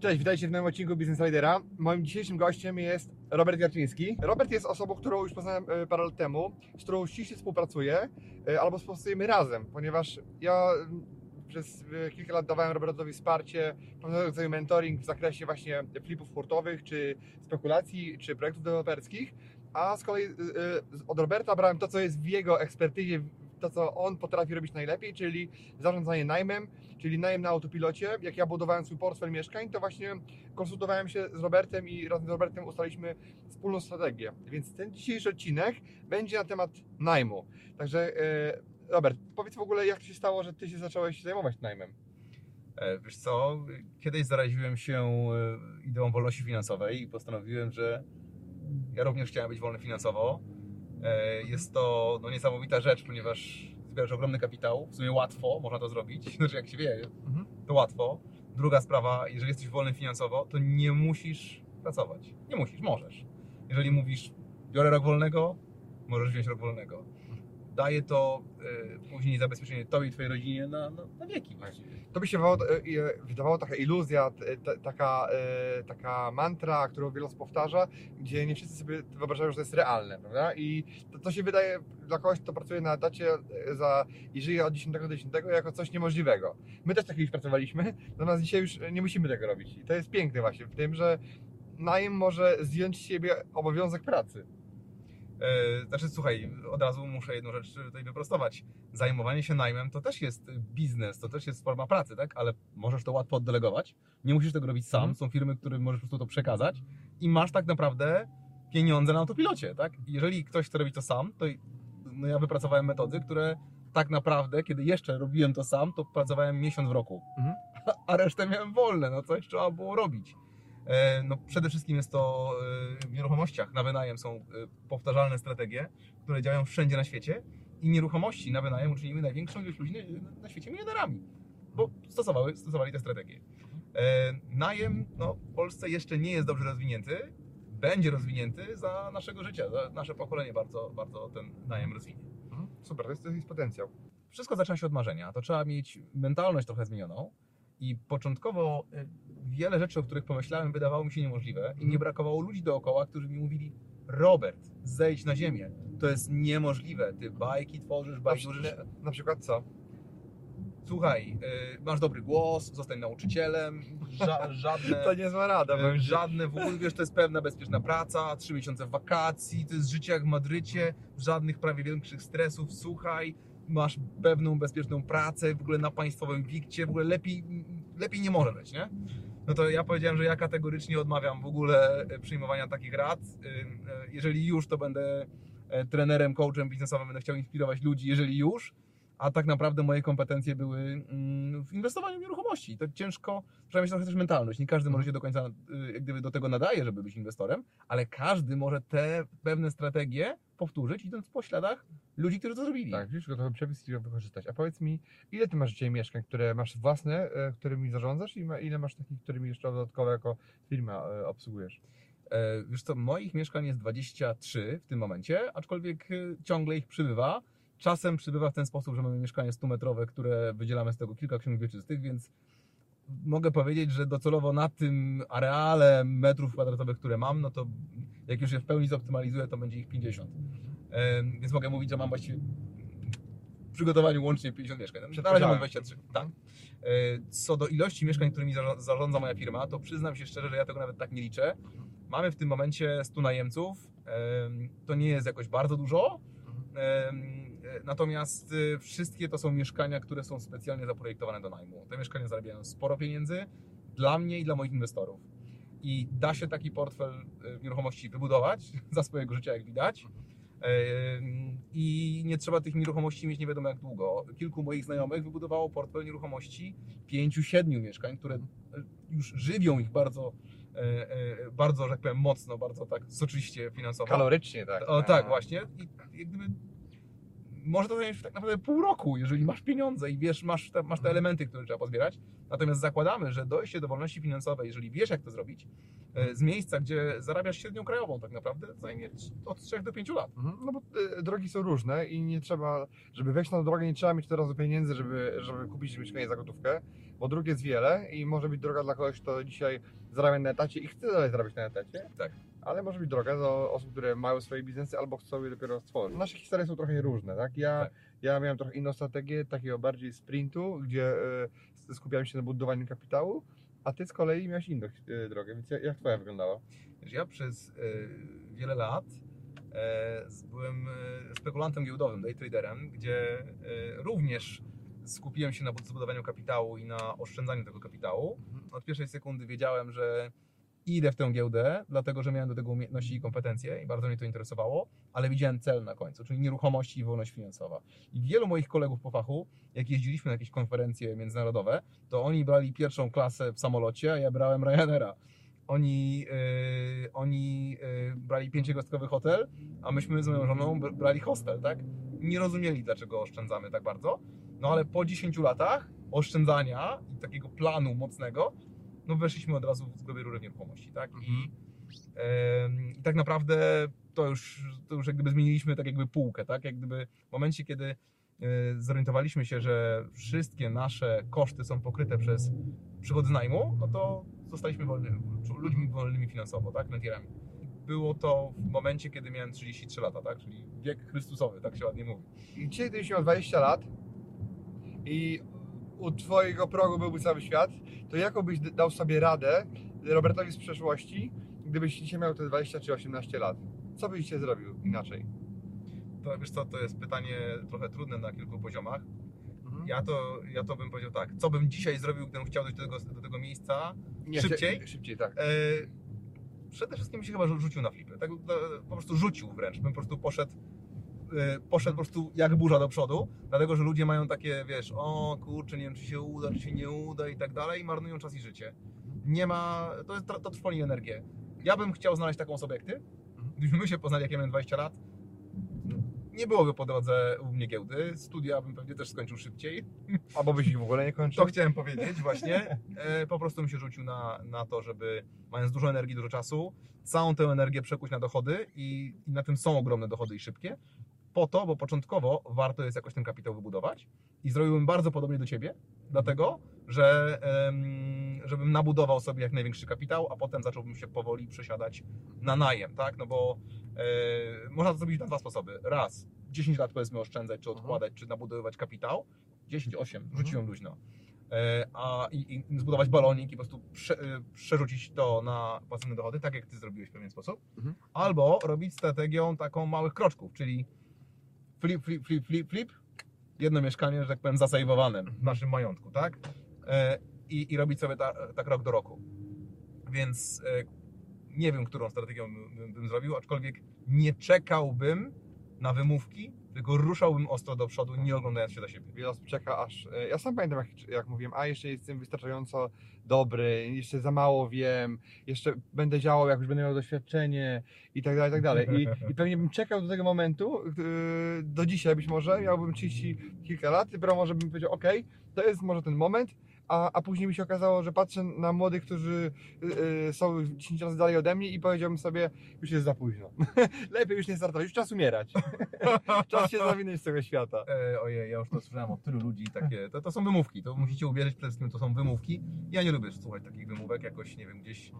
Cześć, witajcie w nowym odcinku Business Ridera. Moim dzisiejszym gościem jest Robert Jarczyński. Robert jest osobą, którą już poznałem e, parę lat temu, z którą ściśle współpracuję, e, albo współpracujemy razem, ponieważ ja przez e, kilka lat dawałem Robertowi wsparcie, pewnego rodzaju mentoring w zakresie właśnie flipów hurtowych, czy spekulacji, czy projektów deweloperskich, a z kolei od Roberta brałem to, co jest w jego ekspertyzie, to, co on potrafi robić najlepiej, czyli zarządzanie najmem, czyli najem na autopilocie. Jak ja budowałem swój portfel mieszkań, to właśnie konsultowałem się z Robertem i razem z Robertem ustaliliśmy wspólną strategię. Więc ten dzisiejszy odcinek będzie na temat najmu. Także e, Robert, powiedz w ogóle, jak to się stało, że Ty się zacząłeś zajmować najmem? E, wiesz co, kiedyś zaraziłem się e, ideą wolności finansowej i postanowiłem, że ja również chciałem być wolny finansowo jest to no, niesamowita rzecz, ponieważ zbierasz ogromny kapitał, w sumie łatwo można to zrobić, znaczy jak się wie, mhm. to łatwo. Druga sprawa, jeżeli jesteś wolny finansowo, to nie musisz pracować. Nie musisz, możesz. Jeżeli mówisz, biorę rok wolnego, możesz wziąć rok wolnego daje to y, później zabezpieczenie Tobie i Twojej rodzinie na, na, na wieki właściwie. To by się wydawało, e, wydawało taka iluzja, taka, e, taka mantra, którą osób powtarza, gdzie nie wszyscy sobie wyobrażają, że to jest realne, prawda? I to, to się wydaje dla kogoś, kto pracuje na etacie za, i żyje od 10 do 10 jako coś niemożliwego. My też tak kiedyś pracowaliśmy, natomiast dzisiaj już nie musimy tego robić. I to jest piękne właśnie w tym, że najem może zdjąć z siebie obowiązek pracy. E, znaczy, słuchaj, od razu muszę jedną rzecz tutaj wyprostować. Zajmowanie się najmem to też jest biznes, to też jest forma pracy, tak? Ale możesz to łatwo oddelegować. Nie musisz tego robić sam. Mhm. Są firmy, którym możesz po prostu to przekazać i masz tak naprawdę pieniądze na autopilocie, tak? Jeżeli ktoś chce robić to sam, to no ja wypracowałem metody, które tak naprawdę, kiedy jeszcze robiłem to sam, to pracowałem miesiąc w roku, mhm. a resztę miałem wolne, no coś trzeba było robić. E, no, przede wszystkim jest to e, w nieruchomościach na wynajem są e, powtarzalne strategie, które działają wszędzie na świecie i nieruchomości na wynajem uczynimy największą ilość ludzi na świecie milionerami, bo stosowały, stosowali te strategie. Najem no, w Polsce jeszcze nie jest dobrze rozwinięty, będzie rozwinięty za naszego życia, za nasze pokolenie bardzo, bardzo ten najem rozwinie. Mhm. Super, to jest, to jest potencjał. Wszystko zaczyna się od marzenia. To trzeba mieć mentalność trochę zmienioną i początkowo wiele rzeczy, o których pomyślałem, wydawało mi się niemożliwe i nie brakowało ludzi dookoła, którzy mi mówili Robert, zejdź na ziemię. To jest niemożliwe. Ty bajki tworzysz, bajki tworzysz. Na przykład co? Słuchaj, y, masz dobry głos, zostań nauczycielem, ża żadne... to nie zła rada. Y, żadne, w ogóle wiesz, to jest pewna bezpieczna praca, trzy miesiące wakacji, to jest życie jak w Madrycie, żadnych prawie większych stresów, słuchaj, masz pewną bezpieczną pracę, w ogóle na państwowym wikcie, w ogóle lepiej, lepiej nie może być, nie? No to ja powiedziałem, że ja kategorycznie odmawiam w ogóle e, przyjmowania takich rad. E, e, jeżeli już, to będę trenerem, coachem biznesowym, będę chciał inspirować ludzi, jeżeli już, a tak naprawdę moje kompetencje były mm, w inwestowaniu w nieruchomości. To ciężko, trzeba mieć trochę też mentalność. Nie każdy może się do końca jak gdyby do tego nadaje, żeby być inwestorem, ale każdy może te pewne strategie powtórzyć, idąc po śladach ludzi, którzy to zrobili. Tak, widzisz, gotowy przepis i wykorzystać. A powiedz mi, ile ty masz dzisiaj mieszkań, które masz własne, e, którymi zarządzasz i ile masz takich, którymi jeszcze dodatkowo jako firma e, obsługujesz? E, wiesz co, moich mieszkań jest 23 w tym momencie, aczkolwiek ciągle ich przybywa. Czasem przybywa w ten sposób, że mamy mieszkanie 100-metrowe, które wydzielamy z tego kilka ksiąg wieczystych, więc mogę powiedzieć, że docelowo na tym areale metrów kwadratowych, które mam, no to jak już je w pełni zoptymalizuję, to będzie ich 50. Więc mogę mówić, że mam właściwie w przygotowaniu łącznie 50 mieszkań. Na razie mam 23. Tak. E, co do ilości mieszkań, którymi zarządza moja firma, to przyznam się szczerze, że ja tego nawet tak nie liczę. Mamy w tym momencie 100 najemców. To nie jest jakoś bardzo dużo. Natomiast y, wszystkie to są mieszkania, które są specjalnie zaprojektowane do najmu. Te mieszkania zarabiają sporo pieniędzy dla mnie i dla moich inwestorów. I da się taki portfel y, nieruchomości wybudować za swojego życia, jak widać. I nie trzeba tych nieruchomości mieć nie wiadomo jak długo. Kilku moich znajomych wybudowało portfel nieruchomości pięciu, siedmiu mieszkań, które już żywią ich bardzo, e, e, bardzo, że tak powiem, mocno, bardzo tak soczyście finansowo. Kalorycznie, tak. O tak, właśnie. I może to zająć tak naprawdę pół roku, jeżeli masz pieniądze i wiesz, masz te, masz te elementy, które trzeba pozbierać. Natomiast zakładamy, że dojście do wolności finansowej, jeżeli wiesz, jak to zrobić, e, z miejsca, gdzie zarabiasz średnią krajową, tak naprawdę zajmie od 3 do 5 lat. Mhm, No bo e, drogi są różne i nie trzeba, żeby wejść na drogę, nie trzeba mieć od razu pieniędzy, żeby, żeby kupić mieszkanie za gotówkę, bo dróg jest wiele i może być droga dla kogoś, kto dzisiaj zarabia na etacie i chce dalej zarabiać na etacie. Tak. Ale może być droga do osób, które mają swoje biznesy albo chcą je dopiero stworzyć. Nasze historie są trochę różne, tak? Ja, Tak. ja miałem trochę inną strategię, takiego bardziej sprintu, gdzie e, skupiałem się na budowaniu kapitału, a ty z kolei miałeś inną e, drogę, więc jak, jak twoja wyglądała? Ja przez e, wiele lat byłem spekulantem giełdowym, day traderem, gdzie również skupiłem się na bud- zbudowaniu kapitału i na oszczędzaniu tego kapitału. Od pierwszej sekundy wiedziałem, że idę w tę giełdę, dlatego że miałem do tego umiejętności i kompetencje i bardzo mnie to interesowało, ale widziałem cel na końcu, czyli nieruchomości i wolność finansowa. I wielu moich kolegów po fachu, jak jeździliśmy na jakieś konferencje międzynarodowe, to oni brali pierwszą klasę w samolocie, a ja brałem Ryanaira. Oni, yy, oni yy, brali pięciogwiazdkowy hotel, a myśmy z moją żoną br- brali hostel, tak? Nie rozumieli, dlaczego oszczędzamy tak bardzo. No ale po 10 latach oszczędzania i takiego planu mocnego, no weszliśmy od razu w grubej rury nieruchomości, tak? I, em, I tak naprawdę to już, to już jak gdyby zmieniliśmy tak jakby półkę, tak? Jak gdyby w momencie, kiedy e, zorientowaliśmy się, że wszystkie nasze koszty są pokryte przez przychody z najmu, no to zostaliśmy wolny, ludźmi wolnymi finansowo, tak? Rentierami. Było to w momencie, kiedy miałem 33 lata, tak? Czyli wiek Chrystusowy, tak się ładnie mówi. I dzisiaj, gdybyś miał 20 lat i u twojego progu byłby cały świat, to jaką byś dał sobie radę Robertowi z przeszłości, gdybyś dzisiaj miał te 20 czy 18 lat? Co byś dzisiaj zrobił inaczej? To wiesz co, to jest pytanie trochę trudne na kilku poziomach. Mhm. Ja to, ja to bym powiedział tak, co bym dzisiaj zrobił, gdybym chciał dojść do tego, do tego miejsca? Nie, szybciej? Szybciej, tak. E, przede wszystkim się chyba rzu- rzucił na flipy. Tak, e, po prostu rzucił wręcz. Bym po prostu poszedł, poszedł po prostu jak burza do przodu, dlatego że ludzie mają takie, wiesz, o kurczę, nie wiem czy się uda, czy się nie uda i tak dalej, i marnują czas i życie. Nie ma, to, jest, to trwoni energię. Ja bym chciał znaleźć taką osobę jak ty. Gdybyśmy my się poznali, jak ja miałem 20 lat, nie byłoby po drodze u mnie giełdy. Studia bym pewnie też skończył szybciej. Albo byś ich w ogóle nie kończył. To chciałem powiedzieć właśnie. E, po prostu bym się rzucił na, na to, żeby mając dużo energii, dużo czasu, całą tę energię przekuć na dochody i, i na tym są ogromne dochody i szybkie. Po to, bo początkowo warto jest jakoś ten kapitał wybudować i zrobiłbym bardzo podobnie do Ciebie, dlatego, że żebym nabudował sobie jak największy kapitał, a potem zacząłbym się powoli przesiadać na najem, tak? No bo e, można to zrobić na dwa sposoby. Raz, 10 lat powiedzmy oszczędzać, czy odkładać, czy nabudowywać kapitał. 10, 8, rzuciłem luźno. E, a i, i zbudować balonik i po prostu prze, e, przerzucić to na własne dochody, tak jak Ty zrobiłeś w pewien sposób. Mhm. Albo robić strategią taką małych kroczków, czyli flip, flip, flip, flip, flip, jedno mieszkanie, że tak powiem, zasejwowane w naszym majątku, tak? E, i, I robić sobie ta, tak rok do roku. Więc e, nie wiem, którą bym, bym zrobił, aczkolwiek nie czekałbym na wymówki, tylko ruszałbym ostro do przodu, nie oglądając się za siebie. Wiele osób czeka aż. e, Ja sam pamiętam, jak, jak mówiłem, a jeszcze jestem wystarczająco dobry, jeszcze za mało wiem, jeszcze będę działał, jak już będę miał doświadczenie i tak dalej, i tak dalej. I, i pewnie bym czekał do tego momentu, yy, do dzisiaj być może, miałbym 30 kilka lat, dopiero może bym powiedział, ok, to jest może ten moment, a, a później by się okazało, że patrzę na młodych, którzy yy, są 10 razy dalej ode mnie i powiedziałbym sobie, już jest za późno. Lepiej już nie startować, już czas umierać. czas się zawinąć z tego świata. E, ojej, ja już to słyszałem od tylu ludzi, takie, to, to są wymówki, to musicie uwierzyć przede wszystkim, to są wymówki. Ja nie lubię słuchać takich wymówek, jakoś, nie wiem, gdzieś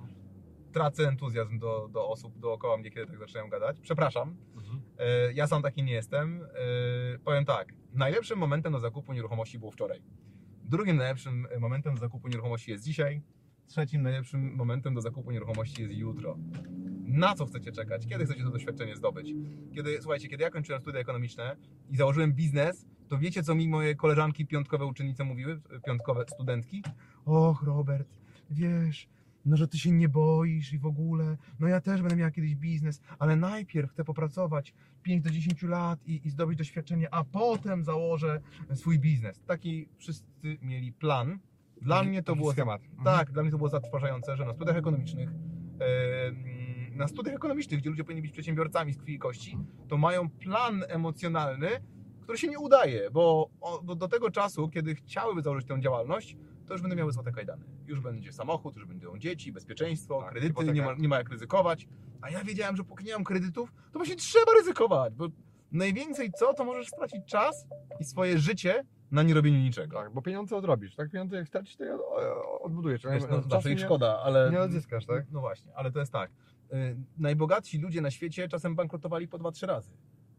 tracę entuzjazm do, do osób dookoła mnie, kiedy tak zaczynają gadać. Przepraszam, e, ja sam taki nie jestem. E, powiem tak, najlepszym momentem do zakupu nieruchomości było wczoraj. Drugim najlepszym momentem do zakupu nieruchomości jest dzisiaj. Trzecim najlepszym momentem do zakupu nieruchomości jest jutro. Na co chcecie czekać? Kiedy chcecie to doświadczenie zdobyć? Kiedy, słuchajcie, kiedy ja kończyłem studia ekonomiczne i założyłem biznes, to wiecie, co mi moje koleżanki piątkowe uczennice mówiły, piątkowe studentki? Och, Robert, wiesz, no że ty się nie boisz i w ogóle, no ja też będę miała kiedyś biznes, ale najpierw chcę popracować 5 do 10 lat i, i zdobyć doświadczenie, a potem założę swój biznes. Taki wszyscy mieli plan. Dla mnie to było schemat. Mhm. tak, dla mnie to było zatrważające, że na studiach ekonomicznych, mm, na studiach ekonomicznych, gdzie ludzie powinni być przedsiębiorcami z krwi i kości, to mają plan emocjonalny, który się nie udaje, bo, bo do tego czasu, kiedy chciałyby założyć tę działalność, to już będą miały złote kajdany. Już będzie samochód, już będą dzieci, bezpieczeństwo, Tak, kredyty, hipoteka. nie ma, nie ma jak ryzykować. A ja wiedziałem, że póki nie mam kredytów, to właśnie trzeba ryzykować, bo najwięcej co, to możesz stracić czas i swoje życie na nierobieniu niczego. Tak, bo pieniądze odrobisz, tak? Pieniądze jak stracisz, to je odbudujesz. Wiesz, no, zawsze ich nie- szkoda, ale... nie odzyskasz, tak? No właśnie, ale to jest tak. y, Najbogatsi ludzie na świecie czasem bankrutowali po 2-3 razy.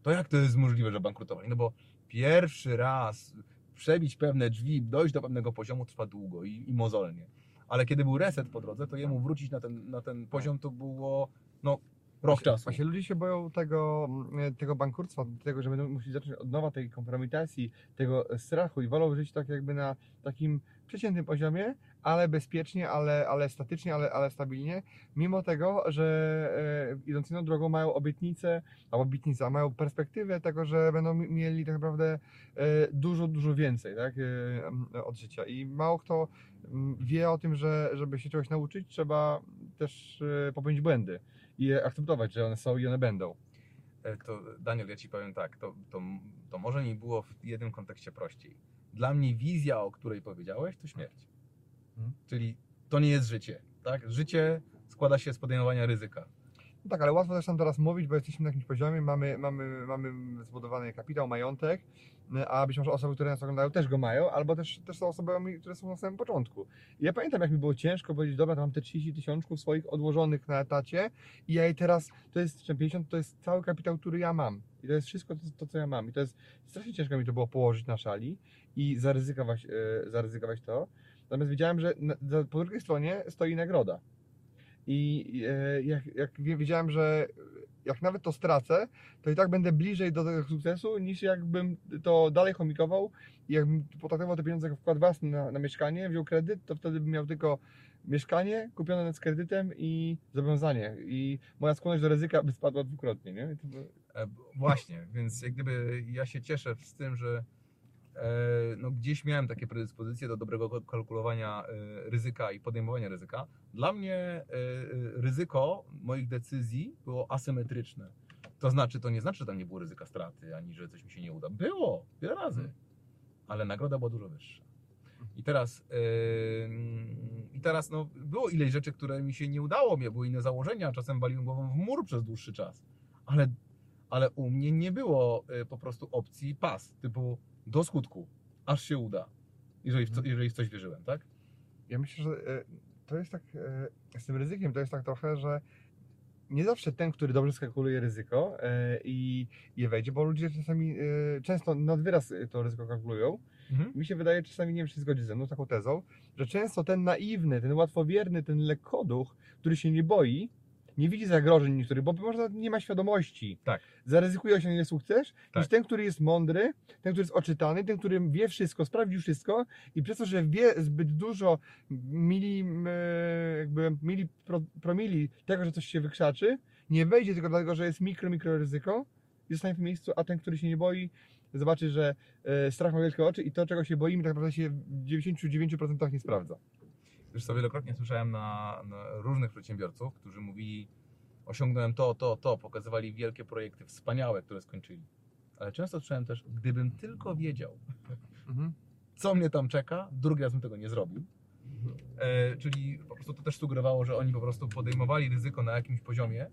To jak to jest możliwe, że bankrutowali? No bo pierwszy raz przebić pewne drzwi, dojść do pewnego poziomu trwa długo i, i mozolnie. Ale kiedy był reset po drodze, to jemu wrócić na ten, na ten poziom to było no, rok czasu. Właśnie ludzie się boją tego, mm, tego bankructwa, tego, że będą musieli zacząć od nowa tej kompromitacji, tego strachu i wolą żyć tak jakby na takim przeciętnym poziomie, ale bezpiecznie, ale, ale statycznie, ale, ale stabilnie, mimo tego, że e, idąc inną drogą mają obietnicę, albo obietnicę, mają perspektywę tego, że będą mi- mieli tak naprawdę e, dużo, dużo więcej tak, e, m, od życia. I mało kto m, wie o tym, że żeby się czegoś nauczyć, trzeba też e, popełnić błędy i je akceptować, że one są i one będą. E, To Daniel, ja ci powiem tak, to, to, to może mi było w jednym kontekście prościej. Dla mnie wizja, o której powiedziałeś, to śmierć. Mhm. Czyli to nie jest życie. Tak? Życie składa się z podejmowania ryzyka. No tak, ale łatwo też nam teraz mówić, bo jesteśmy na jakimś poziomie, mamy, mamy, mamy zbudowany kapitał, majątek, a być może osoby, które nas oglądają też go mają, albo też, też są osobami, które są na samym początku. I ja pamiętam, jak mi było ciężko powiedzieć, dobra, to mam te 30 tysiączków swoich odłożonych na etacie i ja jej teraz, to jest czy 50, to jest cały kapitał, który ja mam. I to jest wszystko to, to, co ja mam. I to jest strasznie ciężko mi to było położyć na szali i zaryzykować, e, zaryzykować to. Natomiast wiedziałem, że na, po drugiej stronie stoi nagroda. I e, jak, jak wie- wiedziałem, że jak nawet to stracę, to i tak będę bliżej do tego sukcesu, niż jakbym to dalej chomikował i jakbym potraktował te pieniądze jako wkład własny na, na mieszkanie, wziął kredyt, to wtedy bym miał tylko mieszkanie kupione z kredytem i zobowiązanie. I moja skłonność do ryzyka by spadła dwukrotnie, nie? By- E, Właśnie, więc jak gdyby ja się cieszę z tym, że no, gdzieś miałem takie predyspozycje do dobrego kal- kalkulowania e, ryzyka i podejmowania ryzyka. Dla mnie e, e, ryzyko moich decyzji było asymetryczne. To znaczy, to nie znaczy, że tam nie było ryzyka straty, ani że coś mi się nie uda. Było, wiele razy, ale nagroda była dużo wyższa. I teraz, e, i teraz no, było ileś rzeczy, które mi się nie udało, były inne założenia, czasem waliłem głową w mur przez dłuższy czas, ale ale u mnie nie było po prostu opcji pas, typu do skutku, aż się uda, jeżeli w, co, jeżeli w coś wierzyłem, tak? Ja myślę, że e, to jest tak, e, z tym ryzykiem to jest tak trochę, że nie zawsze ten, który dobrze skalkuluje ryzyko e, i je wejdzie, bo ludzie czasami często nad wyraz to ryzyko kalkulują. Mi się wydaje, czasami nie wiem, czy zgodzi ze mną z taką tezą, że często ten naiwny, ten łatwowierny, ten lekkoduch, który się nie boi, nie widzi zagrożeń niektórych, bo może nie ma świadomości. Tak. Zaryzykuje się ile sukces, Tak. niż ten, który jest mądry, ten, który jest oczytany, ten, który wie wszystko, sprawdził wszystko i przez to, że wie zbyt dużo mili, jakby mili pro, promili tego, że coś się wykrzaczy, nie wejdzie tylko dlatego, że jest mikro, mikro ryzyko i zostanie w miejscu, a ten, który się nie boi, zobaczy, że e, strach ma wielkie oczy i to, czego się boimy, tak naprawdę się w 99% nie sprawdza. Już sobie wielokrotnie słyszałem na, na różnych przedsiębiorców, którzy mówili, osiągnąłem to, to, to, pokazywali wielkie projekty, wspaniałe, które skończyli. Ale często słyszałem też, gdybym tylko wiedział, co mnie tam czeka, drugi raz bym tego nie zrobił. E, czyli po prostu to też sugerowało, że oni po prostu podejmowali ryzyko na jakimś poziomie,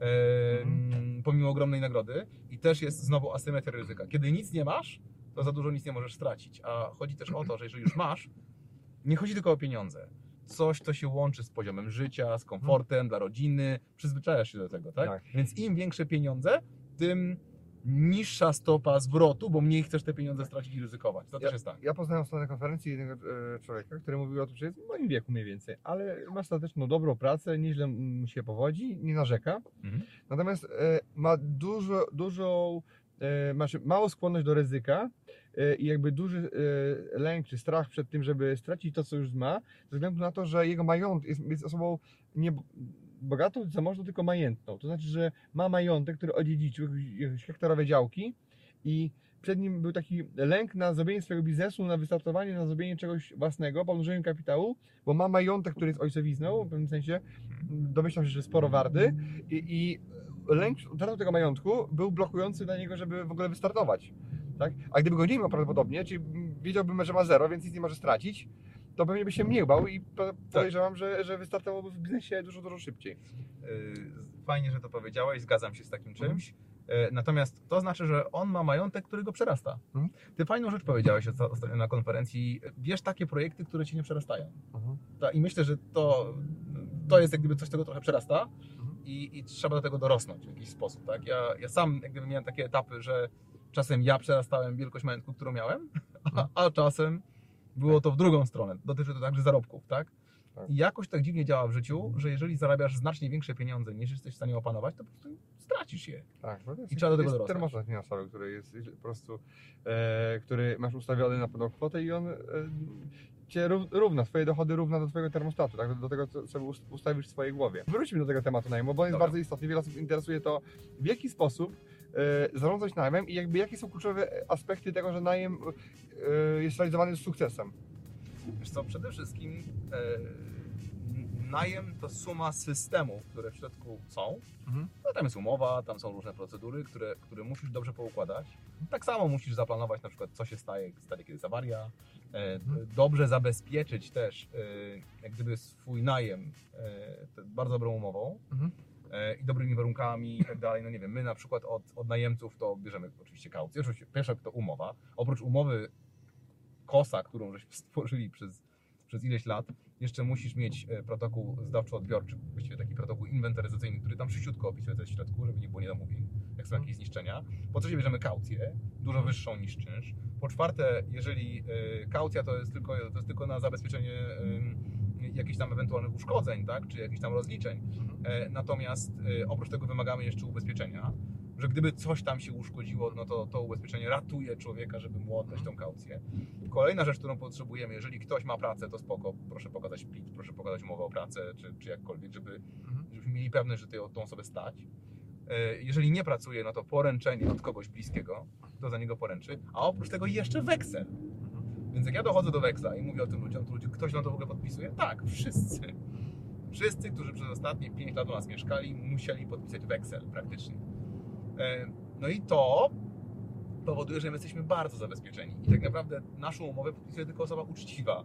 e, Mhm. pomimo ogromnej nagrody i też jest znowu asymetria ryzyka. Kiedy nic nie masz, to za dużo nic nie możesz stracić, a chodzi też o to, że jeżeli już masz, nie chodzi tylko o pieniądze. Coś, co się łączy z poziomem życia, z komfortem dla rodziny, przyzwyczajasz się do tego, tak? Tak. Więc im większe pieniądze, tym niższa stopa zwrotu, bo mniej chcesz te pieniądze stracić i ryzykować. To też jest tak. Ja poznałem na konferencji jednego e, człowieka, który mówił o tym, że jest w moim wieku mniej więcej, ale ma ostateczną dobrą pracę, nieźle mu się powodzi, nie narzeka. Mhm. Natomiast e, ma dużo, dużą masz małą skłonność do ryzyka e, i jakby duży e, lęk czy strach przed tym, żeby stracić to, co już ma, ze względu na to, że jego majątek jest, jest osobą nie bogatą, zamożną, tylko majętną. To znaczy, że ma majątek, który odziedziczył, jakieś- hektarowe działki i przed nim był taki lęk na zrobienie swojego biznesu, na wystartowanie, na zrobienie czegoś własnego, pomnożenie kapitału, bo ma majątek, który jest ojcowizną, w pewnym sensie, domyślam się, że sporo warty i, i lęk utratą tego majątku był blokujący dla niego, żeby w ogóle wystartować. Tak? A gdyby go nie miał prawdopodobnie, czyli wiedziałbym, że ma zero, więc nic nie może stracić, to pewnie by się mniej bał i po- podejrzewam, że, że wystartowałby w biznesie dużo, dużo szybciej. Yy, Fajnie, że to powiedziałeś, zgadzam się z takim Mhm. czymś. Yy, Natomiast to znaczy, że on ma majątek, który go przerasta. Mhm. Ty fajną rzecz powiedziałeś osta- ostatnio na konferencji. Bierz takie projekty, które cię nie przerastają. Ta- I myślę, że to, to jest jak gdyby coś, czego trochę przerasta i, i trzeba do tego dorosnąć w jakiś sposób. Tak? Ja, ja sam jak gdyby miałem takie etapy, że czasem ja przerastałem wielkość majątku, którą miałem, a, a czasem było to w drugą stronę. Dotyczy to także zarobków. Tak? Tak. I jakoś tak dziwnie działa w życiu, że jeżeli zarabiasz znacznie większe pieniądze niż jesteś w stanie opanować, to po prostu stracisz je. Tak, bo to jest, I trzeba do tego dorosnąć. termostatr finansowy, który jest po prostu, e, który masz ustawiony na pewną kwotę i on e, cię rów- równa, swoje dochody równa do twojego termostatu, tak? do, do tego, co sobie ustawisz w swojej głowie. Wróćmy do tego tematu najmu, bo on jest Dobra. bardzo istotny. Wiele osób interesuje to, w jaki sposób e, zarządzać najmem i jakby jakie są kluczowe aspekty tego, że najem e, jest realizowany z sukcesem. Wiesz co, przede wszystkim e, najem to suma systemów, które w środku są. Mhm. No, tam jest umowa, tam są różne procedury, które, które musisz dobrze poukładać. Tak samo musisz zaplanować na przykład, co się staje, stanie, kiedy jest awaria. E, Mhm. Dobrze zabezpieczyć też e, jak gdyby swój najem e, te- bardzo dobrą umową Mhm. i dobrymi warunkami i tak dalej. No nie wiem, my na przykład od, od najemców to bierzemy oczywiście kaucję. Oczywiście pierwsza to umowa. Oprócz umowy KOSA, którą żeśmy stworzyli przez, przez ileś lat, jeszcze musisz mieć protokół zdawczo-odbiorczy, właściwie taki protokół inwentaryzacyjny, który tam szybciutko opisuje coś w środku, żeby nie było niedomówień, jak są jakieś zniszczenia. Po trzecie bierzemy kaucję, dużo wyższą niż czynsz. Po czwarte, jeżeli e, kaucja to jest tylko, to jest tylko na zabezpieczenie e, jakichś tam ewentualnych uszkodzeń, tak, czy jakichś tam rozliczeń, E, Natomiast e, oprócz tego wymagamy jeszcze ubezpieczenia, że gdyby coś tam się uszkodziło, no to to ubezpieczenie ratuje człowieka, żeby mu oddać tą kaucję. Kolejna rzecz, którą potrzebujemy, jeżeli ktoś ma pracę, to spoko, proszę pokazać PIT, proszę pokazać umowę o pracę, czy, czy jakkolwiek, żeby, żebyśmy mieli pewność, że tej- tą osobę stać. E, Jeżeli nie pracuje, no to poręczenie od kogoś bliskiego, kto za niego poręczy, a oprócz tego jeszcze weksel. Więc jak ja dochodzę do weksla i mówię o tym ludziom, to ludzie, ktoś na to w ogóle podpisuje? Tak, wszyscy. Wszyscy, którzy przez ostatnie 5 lat u nas mieszkali, musieli podpisać weksel praktycznie. E, No i to powoduje, że my jesteśmy bardzo zabezpieczeni. I tak naprawdę naszą umowę podpisuje tylko osoba uczciwa.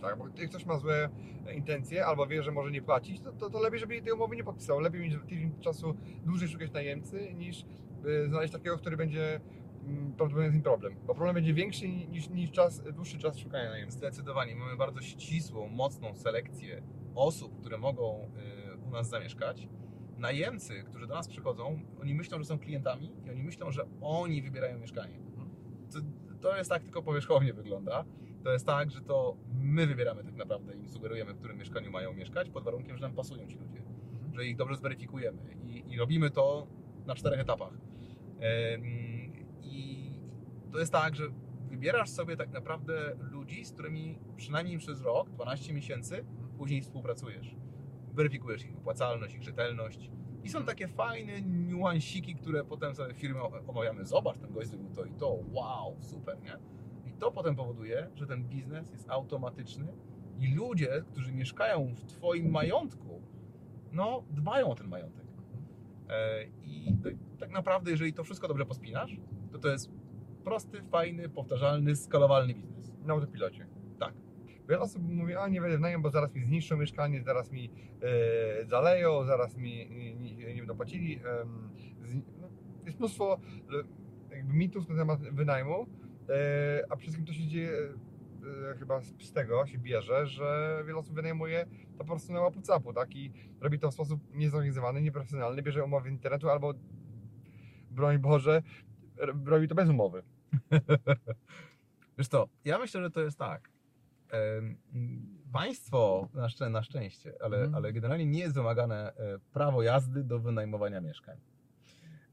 Tak, bo jak ktoś ma złe intencje albo wie, że może nie płacić, to, to, to lepiej, żeby tej umowy nie podpisał. Lepiej mieć tydzień czasu dłużej szukać najemcy, niż y, znaleźć takiego, który będzie mm, prawdopodobnie z nim problem. Bo problem będzie większy niż, niż czas, dłuższy czas szukania najemcy. Zdecydowanie mamy bardzo ścisłą, mocną selekcję osób, które mogą y, u nas zamieszkać. Najemcy, którzy do nas przychodzą, oni myślą, że są klientami i oni myślą, że oni wybierają mieszkanie. To, to jest tak tylko powierzchownie wygląda. To jest tak, że to my wybieramy tak naprawdę i sugerujemy, w którym mieszkaniu mają mieszkać, pod warunkiem, że nam pasują ci ludzie, że ich dobrze zweryfikujemy i, i robimy to na czterech etapach. I to jest tak, że wybierasz sobie tak naprawdę ludzi, z którymi przynajmniej przez rok, 12 miesięcy później współpracujesz. Weryfikujesz ich opłacalność, ich rzetelność. I są takie fajne niuansiki, które potem sobie w firmie omawiamy. Zobacz, ten gość zrobił to i to. Wow, super, nie? To potem powoduje, że ten biznes jest automatyczny i ludzie, którzy mieszkają w Twoim majątku, no, dbają o ten majątek. E, I tak- naprawdę, jeżeli to wszystko dobrze pospinasz, to to jest prosty, fajny, powtarzalny, skalowalny biznes. Na autopilocie. Tak. Wiele osób mówi, a nie będę w najem, bo zaraz mi zniszczą mieszkanie, zaraz mi e, zaleją, zaraz mi nie, nie, nie będą płacili. zni- no, jest mnóstwo e, jakby mitów na temat wynajmu, a przede wszystkim to się dzieje e, chyba z, tego się bierze, że wiele osób wynajmuje to po prostu na łapu tak? I robi to w sposób niezorganizowany, nieprofesjonalny, bierze umowy z internetu albo broń Boże, robi to bez umowy. Wiesz co, ja myślę, że to jest tak. Państwo, na, szczę- na szczęście, ale, Mhm. ale generalnie nie jest wymagane e, prawo jazdy do wynajmowania mieszkań.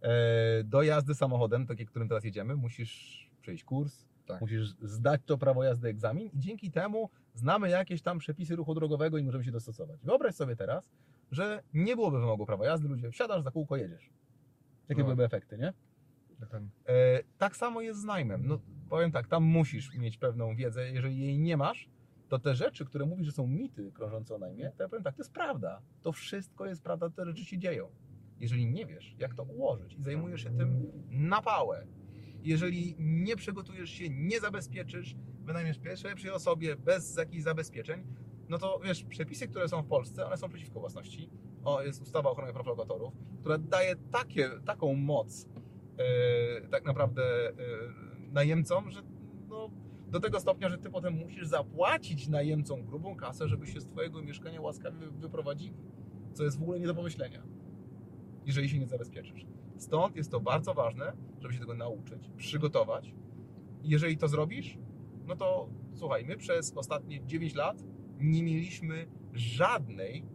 E, do jazdy samochodem, tak jak którym teraz jedziemy, musisz przejść kurs, Tak. musisz zdać to prawo jazdy egzamin i dzięki temu znamy jakieś tam przepisy ruchu drogowego i możemy się dostosować. Wyobraź sobie teraz, że nie byłoby wymogu prawa jazdy, ludzie wsiadasz za kółko, jedziesz. Jakie No. byłyby efekty, nie? E, tak samo jest z najmem. No, powiem tak, tam musisz mieć pewną wiedzę. Jeżeli jej nie masz, to te rzeczy, które mówisz, że są mity krążące o najmie, to ja powiem tak, to jest prawda. To wszystko jest prawda, te rzeczy się dzieją. Jeżeli nie wiesz, jak to ułożyć i zajmujesz się tym na pałę, jeżeli nie przygotujesz się, nie zabezpieczysz, wynajmiesz pierwszej osobie bez jakichś zabezpieczeń, no to wiesz, przepisy, które są w Polsce, one są przeciwko własności. O, jest ustawa o ochronie praw lokatorów, która daje takie, taką moc e, tak naprawdę e, najemcom, że no, do tego stopnia, że ty potem musisz zapłacić najemcom grubą kasę, żeby się z twojego mieszkania łaskawie wy- wyprowadzili. Co jest w ogóle nie do pomyślenia, jeżeli się nie zabezpieczysz. Stąd jest to bardzo ważne, żeby się tego nauczyć, przygotować. I jeżeli to zrobisz, no to słuchaj, my przez ostatnie 9 lat nie mieliśmy żadnej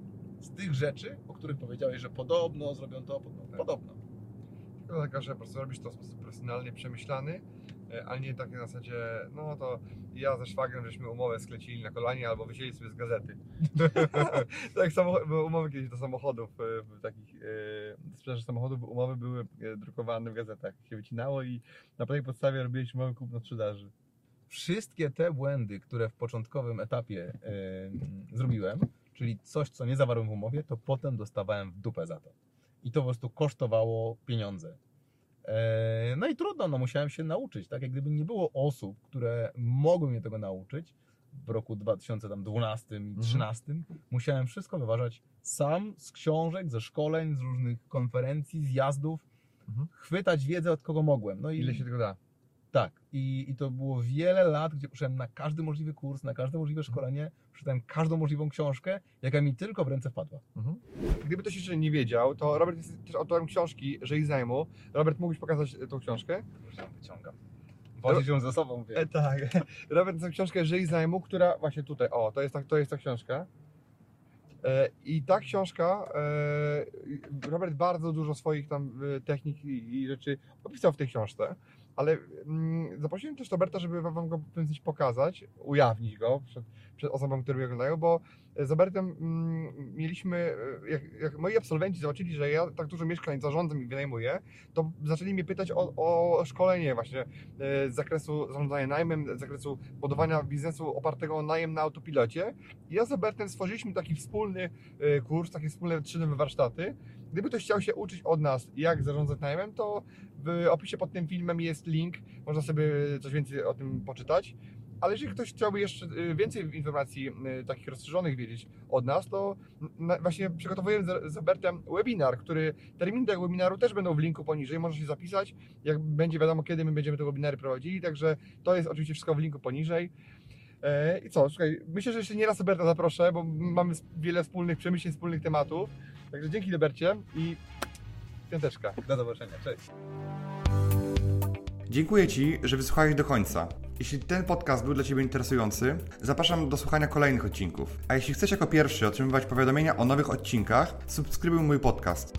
z tych rzeczy, o których powiedziałeś, że podobno zrobią to, podobno. podobno. Tylko taka, że po prostu robisz to w sposób profesjonalnie przemyślany, e, ale nie tak na zasadzie, no to ja ze szwagrem żeśmy umowę sklecili na kolanie albo wycięli sobie z gazety. tak były umowy kiedyś do samochodów, e, takich e, sprzedaży samochodów, umowy były e, drukowane w gazetach. Się wycinało i na tej podstawie robiliśmy umowy kupno-sprzedaży. wszystkie te błędy, które w początkowym etapie e, zrobiłem, czyli coś, co nie zawarłem w umowie, to potem dostawałem w dupę za to. I to po prostu kosztowało pieniądze. E, no i trudno, no musiałem się nauczyć, tak? Jak gdyby nie było osób, które mogły mnie tego nauczyć w roku 2012 i 2013, musiałem wszystko wyważać sam z książek, ze szkoleń, z różnych konferencji, zjazdów, Mhm. chwytać wiedzę od kogo mogłem. No i Ile się tego da? tak, i, i to było wiele lat, gdzie poszedłem na każdy możliwy kurs, na każde możliwe szkolenie, przeczytałem każdą możliwą książkę, jaka mi tylko w ręce wpadła. Mhm. Gdyby ktoś jeszcze nie wiedział, to Robert jest też autorem książki Żyj zajmu. Robert, mógłbyś pokazać tą książkę? Wyciągam. Wozisz ją ze sobą, E, tak. Robert tę książkę Żyj zajmu, która właśnie tutaj, o, to jest ta, to jest ta książka. E, I ta książka, e, Robert bardzo dużo swoich tam e, technik i, i rzeczy opisał w tej książce, ale mm, zaprosiłem też Roberta, żeby wam go w pokazać, ujawnić go przed, przed osobą, które mnie oglądają, bo z Robertem mm, mieliśmy, e, jak, jak moi absolwenci zobaczyli, że ja tak dużo mieszkań zarządzam i wynajmuję, to zaczęli mnie pytać o, o szkolenie właśnie e, z zakresu zarządzania najmem, z zakresu budowania biznesu opartego o najem na autopilocie. I ja z Robertem stworzyliśmy taki wspólny e, kurs, takie wspólne trzydniowe warsztaty. Gdyby ktoś chciał się uczyć od nas, jak zarządzać najmem, to w opisie pod tym filmem jest link, można sobie coś więcej o tym poczytać. Ale jeżeli ktoś chciałby jeszcze e, więcej informacji e, takich rozszerzonych wiedzieć od nas, to właśnie przygotowujemy z Robertem webinar, który terminy tego webinaru też będą w linku poniżej, można się zapisać, jak będzie wiadomo kiedy my będziemy te webinary prowadzili, także to jest oczywiście wszystko w linku poniżej. E, I co, słuchaj, myślę, że jeszcze nie raz Roberta zaproszę, bo mamy wiele wspólnych przemyśleń, wspólnych tematów. Także dzięki Robercie i piąteczka. Do zobaczenia, cześć. Dziękuję Ci, że wysłuchałeś do końca. Jeśli ten podcast był dla Ciebie interesujący, zapraszam do słuchania kolejnych odcinków. A jeśli chcesz jako pierwszy otrzymywać powiadomienia o nowych odcinkach, subskrybuj mój podcast.